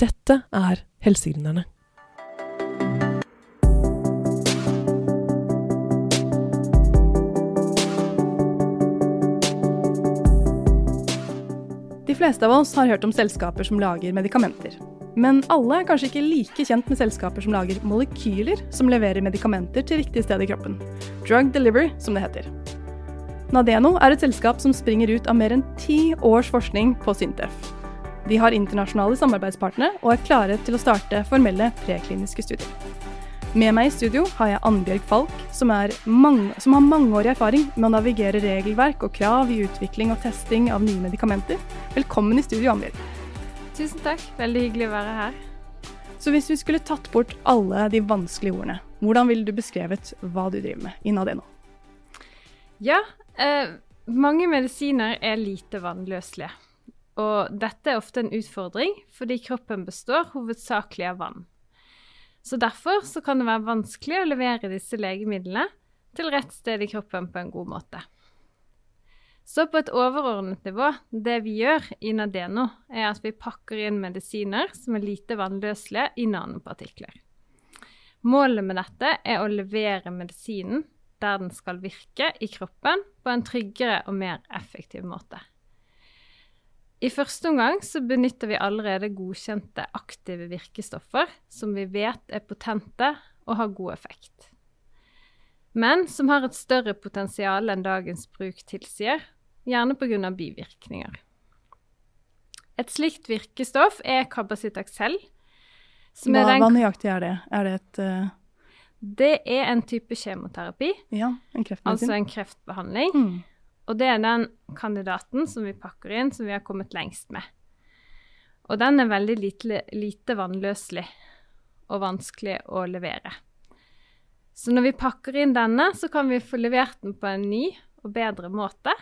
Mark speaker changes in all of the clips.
Speaker 1: Dette er Helsegründerne.
Speaker 2: De fleste av oss har hørt om selskaper som lager medikamenter. Men alle er kanskje ikke like kjent med selskaper som lager molekyler som leverer medikamenter til riktig sted i kroppen. Drug Delivery, som det heter. Nadeno er et selskap som springer ut av mer enn ti års forskning på Sintef. De har internasjonale samarbeidspartnere og er klare til å starte formelle prekliniske studier. Med meg i studio har jeg Annbjørg Falk, som, mange, som, har mangeårig erfaring med å navigere regelverk og krav i utvikling og testing av nye medikamenter. Velkommen i studio, Annbjørg.
Speaker 3: Tusen takk. Veldig hyggelig å være her.
Speaker 2: Så hvis vi skulle tatt bort alle de vanskelige ordene, hvordan ville du beskrevet hva du driver med innad Nadeno?
Speaker 3: Ja, eh, mange medisiner er lite vannløselige. Og dette er ofte en utfordring fordi kroppen består hovedsakelig av vann. Så derfor så kan det være vanskelig å levere disse legemidlene til rett sted i kroppen på en god måte. Så på et overordnet nivå, det vi gjør i Nadeno, er at vi pakker inn medisiner som er lite vannløselige i nanopartikler. Målet med dette er å levere medisinen der den skal virke i kroppen på en tryggere og mer effektiv måte. I første omgang så benytter vi allerede godkjente aktive virkestoffer som vi vet er potente og har god effekt. Men som har et større potensial enn dagens bruk tilsier, gjerne pga. bivirkninger. Et slikt virkestoff er Kabasitaxel.
Speaker 2: Hva, hva nøyaktig er det? Er det et uh...
Speaker 3: Det er en type kjemoterapi.
Speaker 2: Ja, en
Speaker 3: altså en kreftbehandling. Mm. Og det er den kandidaten som vi pakker inn, som vi har kommet lengst med. Og den er veldig lite, lite vannløselig og vanskelig å levere. Så når vi pakker inn denne, så kan vi få levert den på en ny og bedre måte.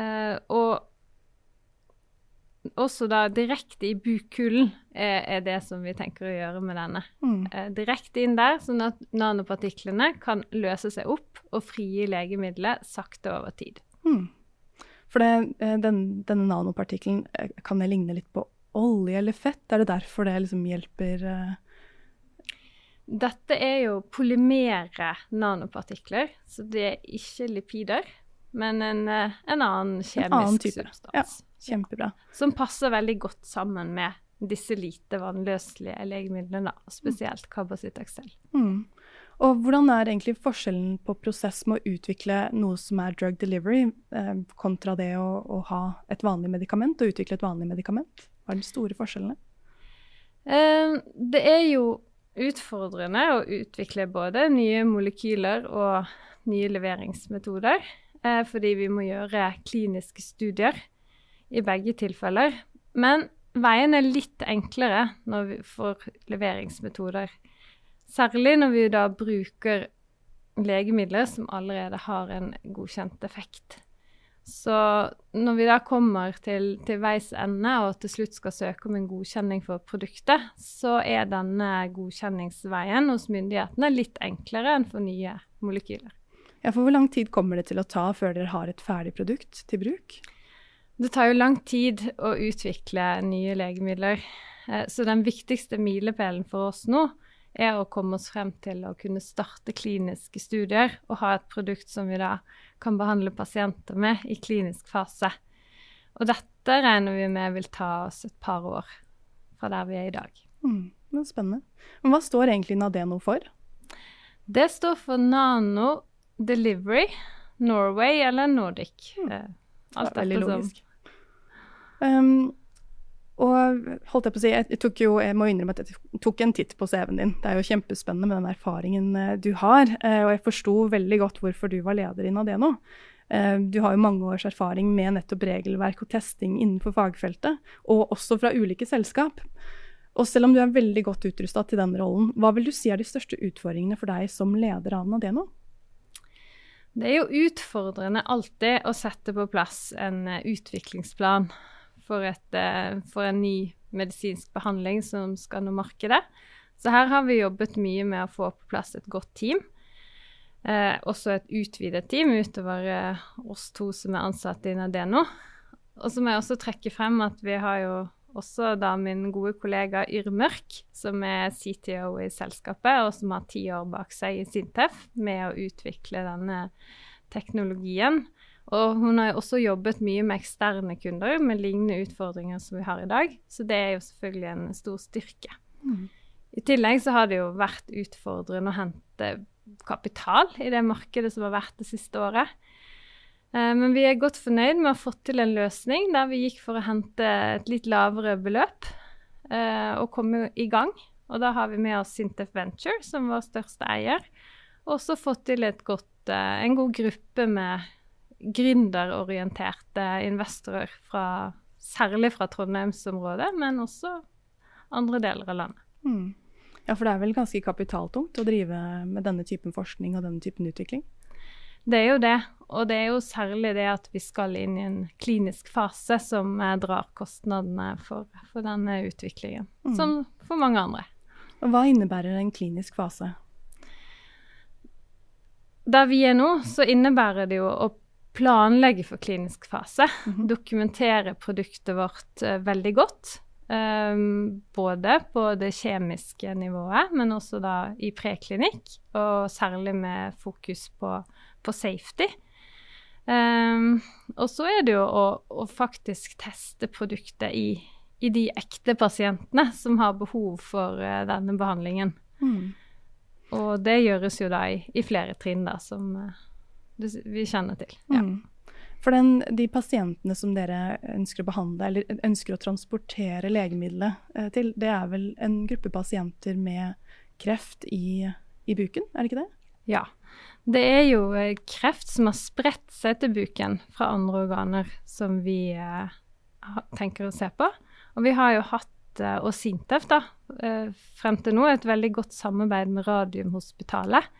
Speaker 3: Uh, og også da direkte i bukhulen er, er, det som vi tenker å gjøre med denne. Mm. Eh, direkte inn der, sånn at nanopartiklene kan løse seg opp og frigi legemiddelet sakte over tid. Mm.
Speaker 2: For det, eh, den, denne nanopartikkelen, eh, kan det ligne litt på olje eller fett? Er det derfor det liksom hjelper eh...
Speaker 3: Dette er jo polymere nanopartikler, så det er ikke lipider, men en, eh, en annen kjemisk en annen substans. Ja.
Speaker 2: Kjempebra.
Speaker 3: Som passer veldig godt sammen med disse lite vannløselige legemidlene, spesielt Cabazitaxel. Mm.
Speaker 2: Og hvordan er egentlig forskjellen på prosess med å utvikle noe som er drug delivery, eh, kontra det å, å, ha et vanlig medikament og utvikle et vanlig medikament? Hva er de store forskjellene?
Speaker 3: Eh, det er jo utfordrende å utvikle både nye molekyler og nye leveringsmetoder, eh, fordi vi må gjøre kliniske studier i begge tilfeller. Men veien er litt enklere når vi får leveringsmetoder. Særlig når vi da bruker legemidler som allerede har en godkjent effekt. Så når vi da kommer til, til veis ende og til slutt skal søke om en godkjenning for produktet, så er denne godkjenningsveien hos myndighetene litt enklere enn for nye molekyler.
Speaker 2: Ja, For hvor lang tid kommer det til å ta før dere har et ferdig produkt til bruk?
Speaker 3: Det tar jo lang tid å utvikle nye legemidler. Eh, så den viktigste milepælen for oss nå er å komme oss frem til å kunne starte kliniske studier og ha et produkt som vi da kan behandle pasienter med i klinisk fase. Og dette regner vi med vil ta oss et par år fra der vi er i dag.
Speaker 2: Mm, det er spennende. Men hva står egentlig Nadeno for?
Speaker 3: Det står for Nano Delivery Norway eller Nordic. Mm.
Speaker 2: Eh, alt det er veldig logisk. Um, og holdt jeg på å si, jeg, tok jo, jeg må innrømme at jeg tok en titt på CV-en din. Det er jo kjempespennende med den erfaringen uh, du har. Uh, og jeg forsto veldig godt hvorfor du var leder i Nadeno. Uh, du har jo mange års erfaring med nettopp regelverk og testing innenfor fagfeltet, og også fra ulike selskap. Og selv om du er veldig godt utrusta til den rollen, hva vil du si er de største utfordringene for deg som leder av Nadeno?
Speaker 3: Det er jo utfordrende alltid å sette på plass en utviklingsplan for, et, eh, for, en ny medisinsk behandling som skal nå markedet. Så her har vi jobbet mye med å få på plass et godt team. Eh, også et utvidet team utover eh, oss to som er ansatte i Nadeno. Og så må jeg også trekke frem at vi har jo også da min gode kollega Yr Mørk, som er CTO i selskapet, og som har ti år bak seg i Sintef med å utvikle denne teknologien. Og hun har jo også jobbet mye med eksterne kunder med lignende utfordringer som vi har i dag, så det er jo selvfølgelig en stor styrke. Mm. I tillegg så har det jo vært utfordrende å hente kapital i det markedet som har vært det siste året. Eh, men vi er godt fornøyd med å ha fått til en løsning der vi gikk for å hente et litt lavere beløp eh, og komme i gang. Og da har vi med oss Sintef Venture som vår største eier, og også fått til et godt, en god gruppe med gründerorienterte investorer, fra, særlig fra Trondheimsområdet, men også andre deler av landet. Mm.
Speaker 2: Ja, for det er vel ganske kapitaltungt å drive med denne typen forskning og denne typen utvikling?
Speaker 3: Det er jo det, og det er jo særlig det at vi skal inn i en klinisk fase som eh, drar kostnadene for, for denne utviklingen, mm. som for mange andre.
Speaker 2: Hva innebærer en klinisk fase?
Speaker 3: Der vi er nå, så innebærer det jo å planlegge for klinisk fase. Mm -hmm. Dokumentere produktet vårt uh, veldig godt. Um, både på det kjemiske nivået, men også da i preklinikk, og særlig med fokus på, på safety. Um, og så er det jo å, å faktisk teste produktet i, i, de ekte pasientene som har behov for uh, denne behandlingen. Mm. Og det gjøres jo da i, i flere trinn, da, som uh, vi kjenner til. Ja. Mm.
Speaker 2: For den, de pasientene som dere ønsker å behandle, eller ønsker å transportere legemiddelet eh, til, det er vel en gruppe pasienter med kreft i, i, buken, er det ikke det?
Speaker 3: Ja. Det er jo eh, kreft som har spredt seg til buken fra andre organer som vi eh, tenker å se på. Og vi har jo hatt eh, og Sintef da, eh, frem til nå et veldig godt samarbeid med Radiumhospitalet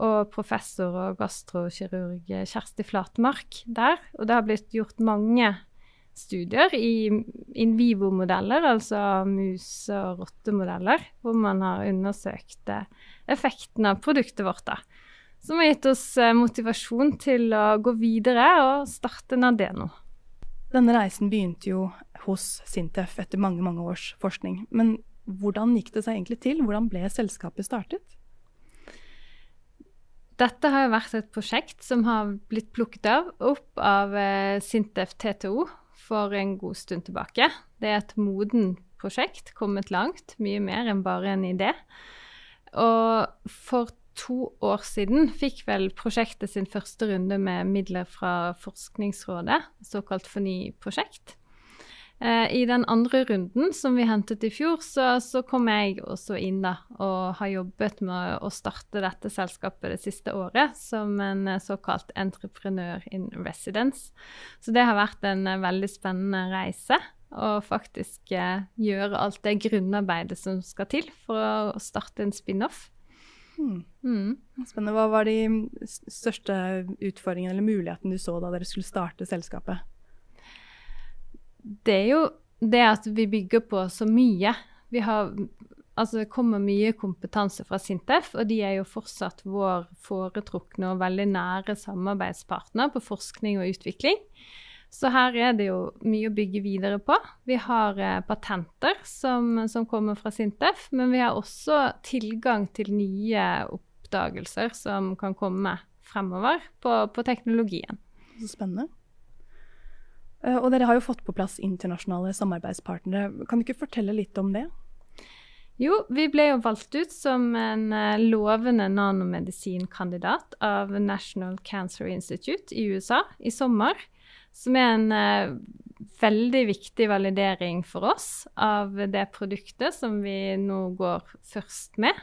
Speaker 3: og professor og gastrokirurg Kjersti Flatmark der. Og det har blitt gjort mange studier i in vivo-modeller, altså mus- og rottemodeller, hvor man har undersøkt eh, effekten av produktet vårt. da. Som har gitt oss eh, motivasjon til å gå videre og starte Nadeno.
Speaker 2: Denne reisen begynte jo hos Sintef etter mange mange års forskning. Men hvordan gikk det seg egentlig til? Hvordan ble selskapet startet?
Speaker 3: Dette har jo vært et prosjekt som har blitt plukket av, opp av eh, Sintef TTO for en god stund tilbake. Det er et moden prosjekt, kommet langt, mye mer enn bare en idé. Og for to år siden fikk vel prosjektet sin første runde med midler fra Forskningsrådet, såkalt FORNY-prosjekt. Eh, I den andre runden som vi hentet i fjor, så, så, kom jeg også inn da, og har jobbet med å starte dette selskapet det siste året som en eh, såkalt entreprenør in residence. Så det har vært en eh, veldig spennende reise. Å faktisk gjøre alt det grunnarbeidet som skal til for å starte en spin-off.
Speaker 2: Hmm. Mm. Spennende. Hva var de største utfordringene eller mulighetene du så da dere skulle starte selskapet?
Speaker 3: Det er jo det at vi bygger på så mye. Vi har Altså, det kommer mye kompetanse fra Sintef, og de er jo fortsatt vår foretrukne og veldig nære samarbeidspartner på forskning og utvikling. Så her er det jo mye å bygge videre på. Vi har eh, patenter som, som, kommer fra Sintef, men vi har også tilgang til nye oppdagelser som kan komme fremover på, på teknologien.
Speaker 2: Så spennende. Eh, og dere har jo fått på plass internasjonale samarbeidspartnere. Kan du ikke fortelle litt om det?
Speaker 3: Jo, vi ble jo valgt ut som en eh, lovende nanomedisinkandidat av National Cancer Institute i USA i sommer. Som er en uh, veldig viktig validering for oss av det produktet som vi nå går først med.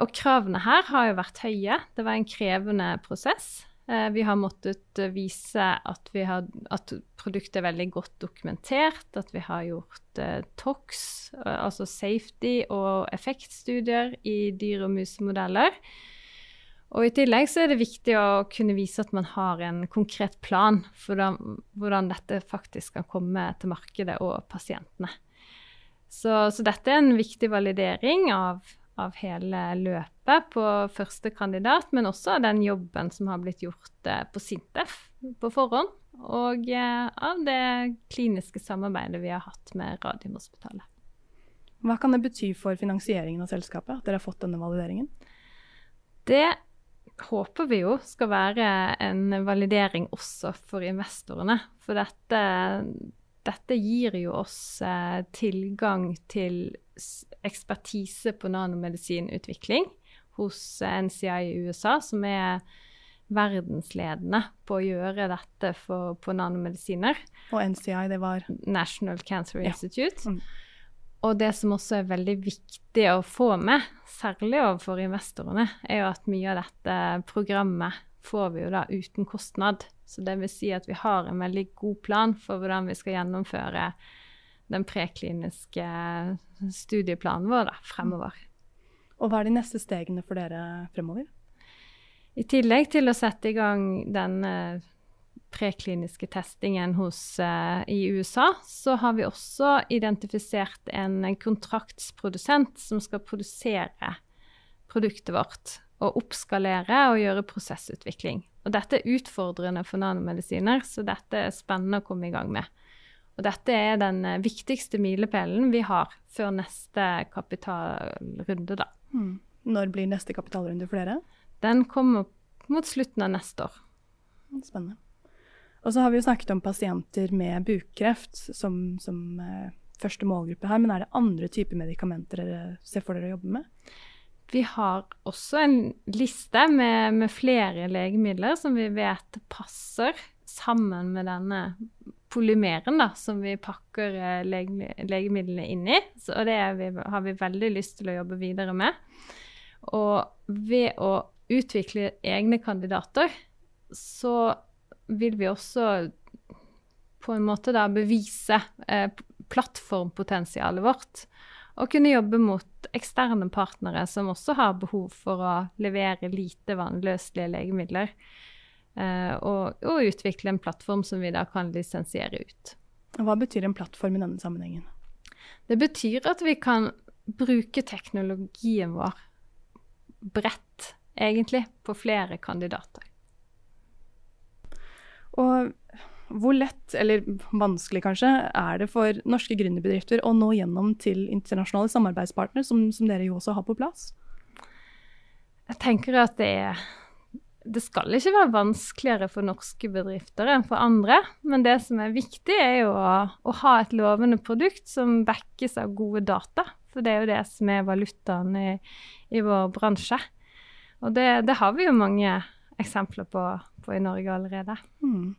Speaker 3: Og kravene her har jo vært høye. Det var en krevende prosess. Eh, vi har måttet vise at, har, at, produktet er veldig godt dokumentert, at vi har gjort eh, TOX, eh, altså safety og effektstudier i dyr- og musemodeller. Og I tillegg så er det viktig å kunne vise at man har en konkret plan for hvordan, hvordan dette faktisk kan komme til markedet og pasientene. Så, så dette er en viktig validering av av hele løpet på første kandidat, men også av den jobben som har blitt gjort eh, på Sintef på forhånd. og eh, av det kliniske samarbeidet vi har hatt med Radiumhospitalet.
Speaker 2: Hva kan det bety for finansieringen av selskapet at dere har fått denne valideringen?
Speaker 3: Det håper vi jo skal være en validering også for investorene. For dette, dette gir jo oss eh, tilgang til ekspertise på nanomedisinutvikling hos NCI i USA, som er verdensledende på å gjøre dette for, på nanomedisiner.
Speaker 2: Og NCI, det var
Speaker 3: National Cancer
Speaker 2: Ja.
Speaker 3: Institute.
Speaker 2: Mm.
Speaker 3: Og det som også er veldig viktig å få med, særlig overfor investorene, er jo at mye av dette programmet får vi jo da uten kostnad. Så det vil si at vi har en veldig god plan for hvordan vi skal gjennomføre den prekliniske studieplanen vår da, fremover.
Speaker 2: Og hva er de neste stegene for dere fremover?
Speaker 3: I tillegg til å sette i gang den eh, prekliniske testingen hos, uh, i USA, så har vi også identifisert en kontraktsprodusent som skal produsere produktet vårt og oppskalere og gjøre prosessutvikling. Og dette er utfordrende for nanomedisiner, så dette er spennende å komme i gang med. Og dette er den eh, viktigste milepælen vi har før neste kapitalrunde, da.
Speaker 2: Mm. Når blir neste kapitalrunde for dere?
Speaker 3: Den kommer mot slutten av neste år.
Speaker 2: Spennende. Og så har vi jo snakket om pasienter med bukkreft som, som eh, første målgruppe her, men er det andre typer medikamenter dere ser for dere å jobbe med?
Speaker 3: Vi har også en liste med, med flere legemidler som vi vet passer sammen med denne polymeren da, som vi pakker eh, lege, legemidlene inn i. Og det vi, har vi veldig lyst til å jobbe videre med. Og ved å utvikle egne kandidater, så vil vi også på en måte da bevise eh, plattformpotensialet vårt. Og kunne jobbe mot eksterne partnere som også har behov for å levere lite vannløselige legemidler. Eh, og, og utvikle en plattform som vi da kan lisensiere ut.
Speaker 2: Hva betyr en plattform i denne sammenhengen?
Speaker 3: Det betyr at vi kan bruke teknologien vår bredt, egentlig, på flere kandidater.
Speaker 2: Og hvor lett, eller vanskelig kanskje, er det for norske gründerbedrifter å nå gjennom til internasjonale samarbeidspartnere, som, som dere jo også har på plass?
Speaker 3: Jeg tenker at det er Det skal ikke være vanskeligere for norske bedrifter enn for andre, men det som er viktig, er jo å, å ha et lovende produkt som backes av gode data. For det er jo det som er valutaen i, i vår bransje. Og det, det har vi jo mange eksempler på, på i Norge allerede.
Speaker 2: Mm.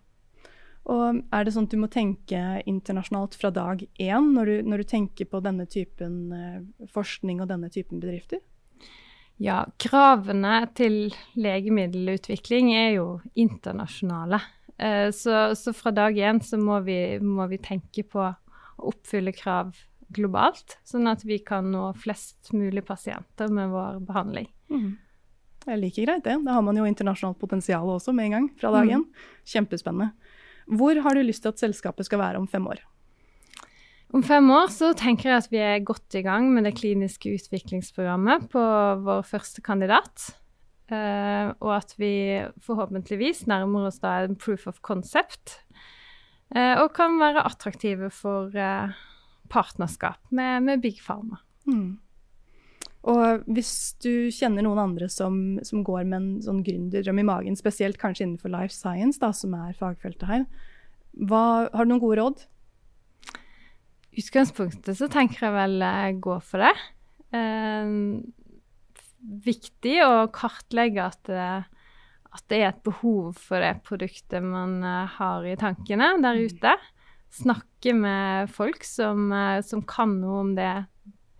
Speaker 2: Og er det sånn at du må tenke internasjonalt fra dag én når du, når du tenker på denne typen eh, forskning og denne typen bedrifter?
Speaker 3: Ja, kravene til legemiddelutvikling er jo internasjonale. Eh, så, så fra dag én så må vi, må vi tenke på å oppfylle krav globalt, sånn at vi kan nå flest mulig pasienter med vår behandling.
Speaker 2: Mm. Det er like greit, det. Da har man jo internasjonalt potensial også med en gang fra dag én. Kjempespennende. Hvor har du lyst til at selskapet skal være om fem år?
Speaker 3: Om fem år så tenker jeg at vi er godt i gang med det kliniske utviklingsprogrammet på vår første kandidat. Eh, og at vi forhåpentligvis nærmer oss da en proof of concept. eh, og kan være attraktive for eh, partnerskap med, med Big Pharma.
Speaker 2: Mm. Og hvis du kjenner noen andre som, som går med en sånn gründerdrøm i magen, spesielt kanskje innenfor life science, da, som er fagfeltet her, hva, har du noen gode råd?
Speaker 3: Utgangspunktet så tenker jeg vel eh, gå for det. Eh, viktig å kartlegge at det, at det er et behov for det produktet man eh, har i tankene der ute. Snakke med folk som, eh, som kan noe om det,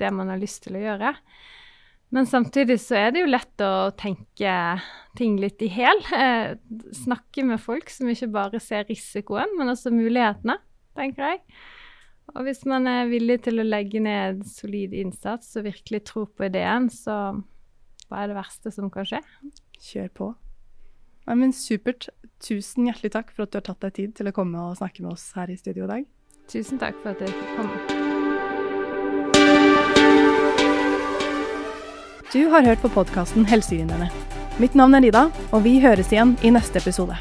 Speaker 3: det man har lyst til å gjøre. Men samtidig så er det jo lett å tenke ting litt i hæl. Eh, snakke med folk som ikke bare ser risikoen, men også mulighetene, tenker jeg. Og hvis man er villig til å legge ned solid innsats og virkelig tror på ideen, så hva er det verste som kan skje?
Speaker 2: Kjør på. Nei, men supert. Tusen hjertelig takk for at du har tatt deg tid til å komme og snakke med oss her i studio i dag.
Speaker 3: Tusen takk for at jeg fikk komme.
Speaker 2: Du har hørt på podkasten Helsegründerne. Mitt navn er Ida, og vi høres igjen i neste episode.